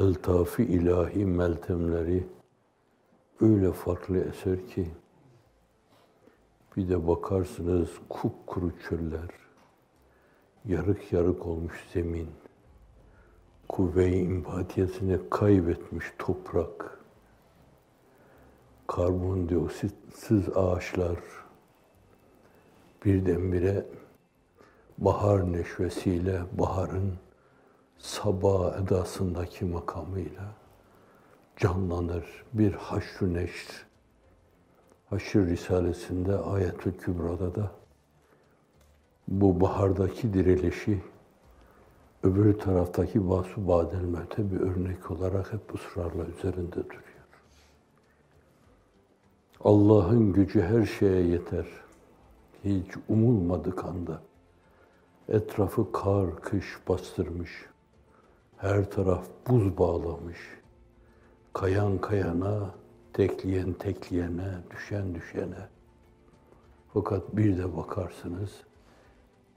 eltafi ilahi meltemleri öyle farklı eser ki bir de bakarsınız kupkuru çöller, yarık yarık olmuş zemin, kuvve-i imbadiyetini kaybetmiş toprak, karbondioksitsiz ağaçlar birdenbire bahar neşvesiyle, baharın sabah edasındaki makamıyla canlanır. Bir haşr neşr. Haşr Risalesi'nde Ayetül Kübra'da da bu bahardaki dirilişi öbür taraftaki Basu Badel Mevte bir örnek olarak hep ısrarla üzerinde duruyor. Allah'ın gücü her şeye yeter. Hiç umulmadık anda. Etrafı kar, kış bastırmış. Her taraf buz bağlamış. Kayan kayana, tekleyen tekleyene, düşen düşene. Fakat bir de bakarsınız,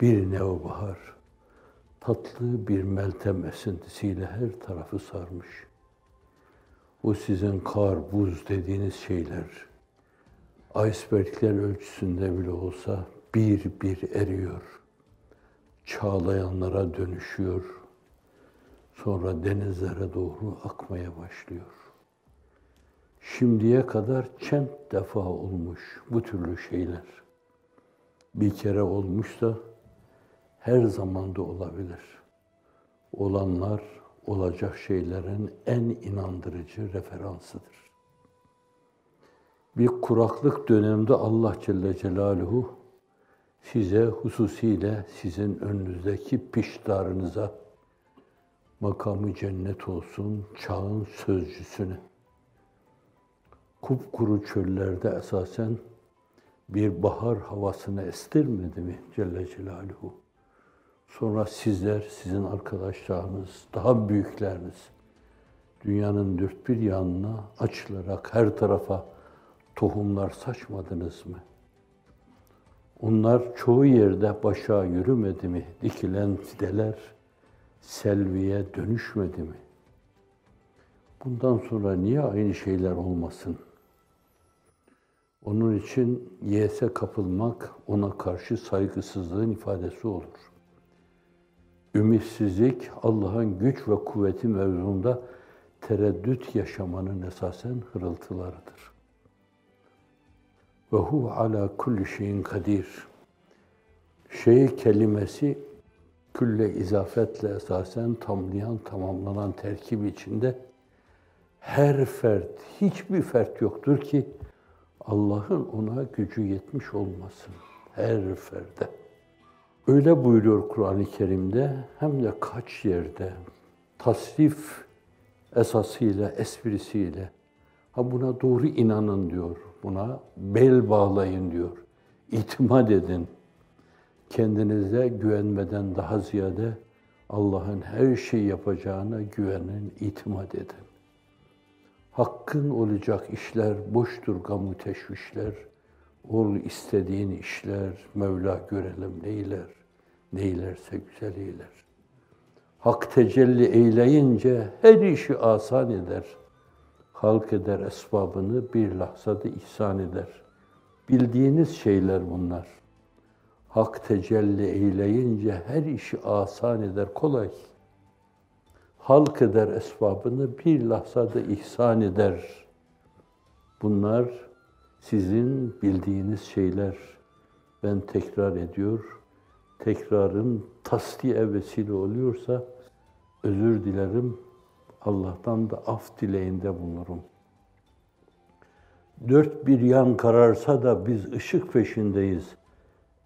bir nevbahar, tatlı bir meltem esintisiyle her tarafı sarmış. O sizin kar, buz dediğiniz şeyler, icebergler ölçüsünde bile olsa bir bir eriyor. Çağlayanlara dönüşüyor. Sonra denizlere doğru akmaya başlıyor. Şimdiye kadar çent defa olmuş bu türlü şeyler. Bir kere olmuşsa her zamanda olabilir. Olanlar olacak şeylerin en inandırıcı referansıdır. Bir kuraklık döneminde Allah Celle Celaluhu size hususiyle sizin önünüzdeki piştarınıza makamı cennet olsun çağın sözcüsünü. Kupkuru çöllerde esasen bir bahar havasını estirmedi mi Celle Celaluhu? Sonra sizler, sizin arkadaşlarınız, daha büyükleriniz dünyanın dört bir yanına açılarak her tarafa tohumlar saçmadınız mı? Onlar çoğu yerde başa yürümedi mi? Dikilen fideler selviye dönüşmedi mi? Bundan sonra niye aynı şeyler olmasın? Onun için yese kapılmak ona karşı saygısızlığın ifadesi olur. Ümitsizlik Allah'ın güç ve kuvveti mevzunda tereddüt yaşamanın esasen hırıltılarıdır. Ve hu ala kulli şeyin kadir. Şey kelimesi külle izafetle esasen tamlayan, tamamlanan terkib içinde her fert, hiçbir fert yoktur ki Allah'ın ona gücü yetmiş olmasın. Her ferde. Öyle buyuruyor Kur'an-ı Kerim'de hem de kaç yerde tasrif esasıyla, esprisiyle ha buna doğru inanın diyor. Buna bel bağlayın diyor. İtimat edin. Kendinize güvenmeden daha ziyade Allah'ın her şeyi yapacağına güvenin, itimat edin. Hakkın olacak işler boştur gamu teşvişler. Ol istediğin işler, Mevla görelim neyler, neylerse güzel eyler. Hak tecelli eyleyince her işi asan eder. Halk eder esbabını bir lahzada ihsan eder. Bildiğiniz şeyler bunlar. Hak tecelli eyleyince her işi asan eder, kolay. Halk eder esbabını bir lahzada ihsan eder. Bunlar sizin bildiğiniz şeyler. Ben tekrar ediyor, tekrarın tasdiye vesile oluyorsa özür dilerim, Allah'tan da af dileğinde bulunurum. Dört bir yan kararsa da biz ışık peşindeyiz.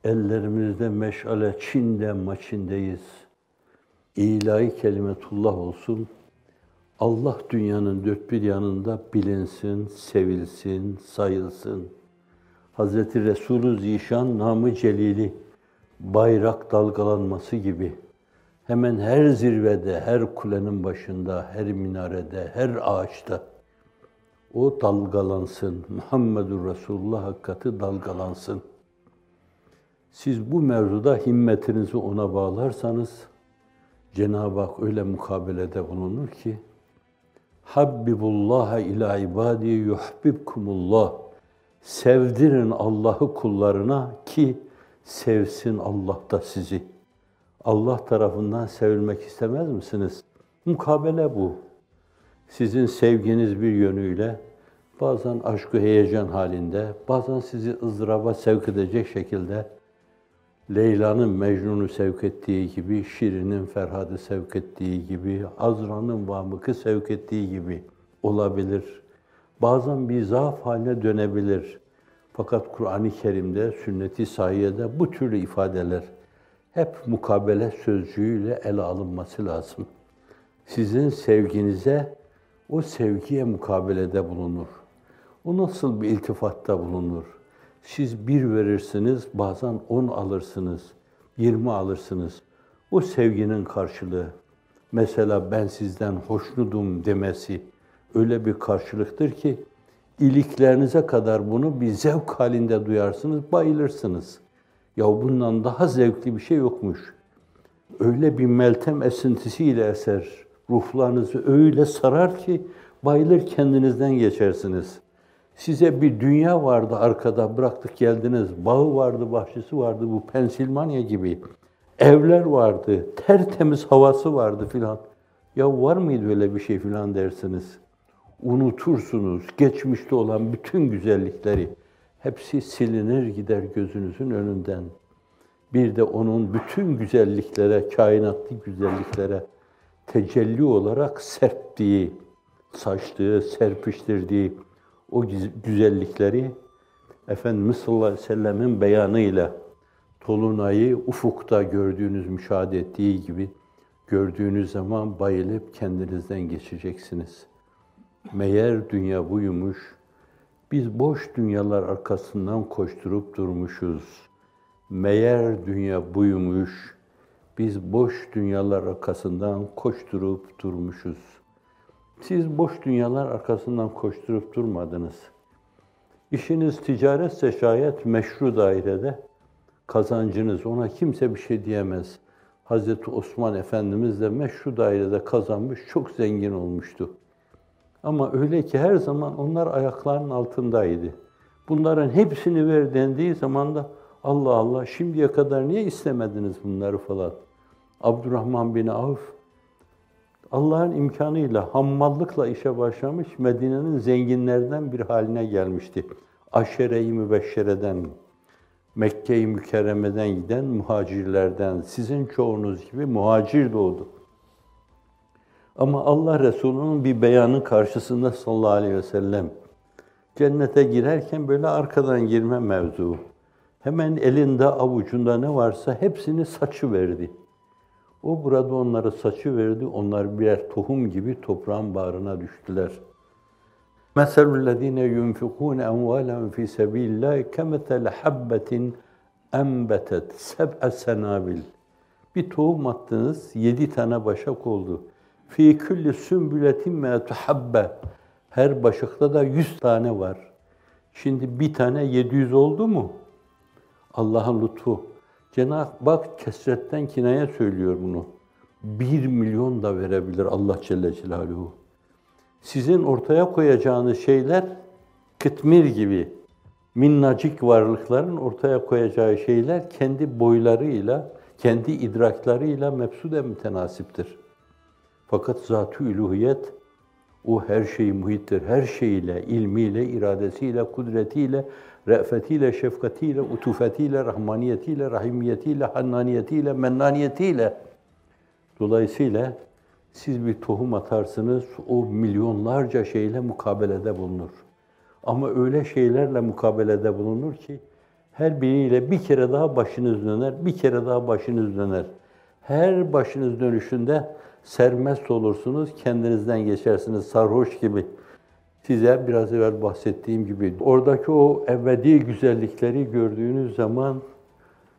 Ellerimizde meşale Çin'de maçindeyiz. İlahi kelimetullah olsun. Allah dünyanın dört bir yanında bilinsin, sevilsin, sayılsın. Hz. Resulü Zişan namı celili bayrak dalgalanması gibi hemen her zirvede, her kulenin başında, her minarede, her ağaçta o dalgalansın. Muhammedur Resulullah hakikati dalgalansın. Siz bu mevzuda himmetinizi ona bağlarsanız Cenab-ı Hak öyle mukabelede bulunur ki Habbibullaha ila ibadi yuhbibkumullah. Sevdirin Allah'ı kullarına ki sevsin Allah da sizi. Allah tarafından sevilmek istemez misiniz? Mukabele bu. Sizin sevginiz bir yönüyle bazen aşkı heyecan halinde, bazen sizi ızdıraba sevk edecek şekilde Leyla'nın Mecnun'u sevk ettiği gibi, Şirin'in Ferhad'ı sevk ettiği gibi, Azra'nın Vamık'ı sevk ettiği gibi olabilir. Bazen bir zaaf haline dönebilir. Fakat Kur'an-ı Kerim'de, sünnet-i sahiyede bu türlü ifadeler hep mukabele sözcüğüyle ele alınması lazım. Sizin sevginize o sevgiye mukabelede bulunur. O nasıl bir iltifatta bulunur? Siz bir verirsiniz, bazen on alırsınız, yirmi alırsınız. O sevginin karşılığı. Mesela ben sizden hoşnudum demesi öyle bir karşılıktır ki iliklerinize kadar bunu bir zevk halinde duyarsınız, bayılırsınız. Ya bundan daha zevkli bir şey yokmuş. Öyle bir meltem esintisiyle eser. Ruhlarınızı öyle sarar ki bayılır kendinizden geçersiniz. Size bir dünya vardı arkada bıraktık geldiniz. Bağı vardı, bahçesi vardı bu Pensilvanya gibi. Evler vardı, tertemiz havası vardı filan. Ya var mıydı öyle bir şey filan dersiniz. Unutursunuz geçmişte olan bütün güzellikleri. Hepsi silinir gider gözünüzün önünden. Bir de onun bütün güzelliklere, kainatlı güzelliklere tecelli olarak serptiği, saçtığı, serpiştirdiği o güzellikleri Efendimiz sallallahu aleyhi ve sellemin beyanıyla Tolunay'ı ufukta gördüğünüz, müşahede ettiği gibi gördüğünüz zaman bayılıp kendinizden geçeceksiniz. Meğer dünya buymuş, biz boş dünyalar arkasından koşturup durmuşuz. Meğer dünya buymuş, biz boş dünyalar arkasından koşturup durmuşuz. Siz boş dünyalar arkasından koşturup durmadınız. İşiniz ticaretse şayet meşru dairede kazancınız ona kimse bir şey diyemez. Hazreti Osman Efendimiz de meşru dairede kazanmış, çok zengin olmuştu. Ama öyle ki her zaman onlar ayaklarının altındaydı. Bunların hepsini ver dendiği zaman da Allah Allah şimdiye kadar niye istemediniz bunları falan. Abdurrahman bin Avf Allah'ın imkanıyla hammallıkla işe başlamış Medine'nin zenginlerden bir haline gelmişti. Aşere-i Mübeşşere'den, Mekke-i Mükerreme'den giden muhacirlerden, sizin çoğunuz gibi muhacir doğdu. Ama Allah Resulü'nün bir beyanı karşısında sallallahu aleyhi ve sellem cennete girerken böyle arkadan girme mevzu. Hemen elinde avucunda ne varsa hepsini saçı verdi. O burada onlara saçı verdi. Onlar birer tohum gibi toprağın bağrına düştüler. Meselüllezine yunfikun emvalen fi sabilillah kemesel habbetin embetet seb'e senabil. Bir tohum attınız, yedi tane başak oldu. Fi külli sümbületin me'tu habbe. Her başakta da yüz tane var. Şimdi bir tane 700 oldu mu? Allah'ın lütfu. Cenab-ı Hak kesretten kinaya söylüyor bunu. Bir milyon da verebilir Allah Celle Celaluhu. Sizin ortaya koyacağınız şeyler kıtmir gibi minnacık varlıkların ortaya koyacağı şeyler kendi boylarıyla, kendi idraklarıyla mefsude mütenasiptir. Fakat zat-ı o her şeyi muhittir. Her şeyiyle, ilmiyle, iradesiyle, kudretiyle, re'fetiyle, şefkatiyle, utufetiyle, rahmaniyetiyle, rahimiyetiyle, hannaniyetiyle, mennaniyetiyle. Dolayısıyla siz bir tohum atarsınız, o milyonlarca şeyle mukabelede bulunur. Ama öyle şeylerle mukabelede bulunur ki her biriyle bir kere daha başınız döner, bir kere daha başınız döner. Her başınız dönüşünde sermest olursunuz, kendinizden geçersiniz sarhoş gibi. Size biraz evvel bahsettiğim gibi oradaki o ebedi güzellikleri gördüğünüz zaman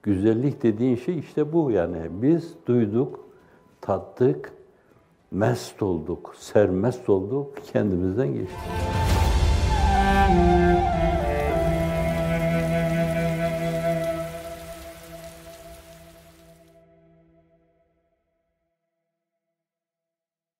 güzellik dediğin şey işte bu yani. Biz duyduk, tattık, mest olduk, sermest olduk, kendimizden geçtik.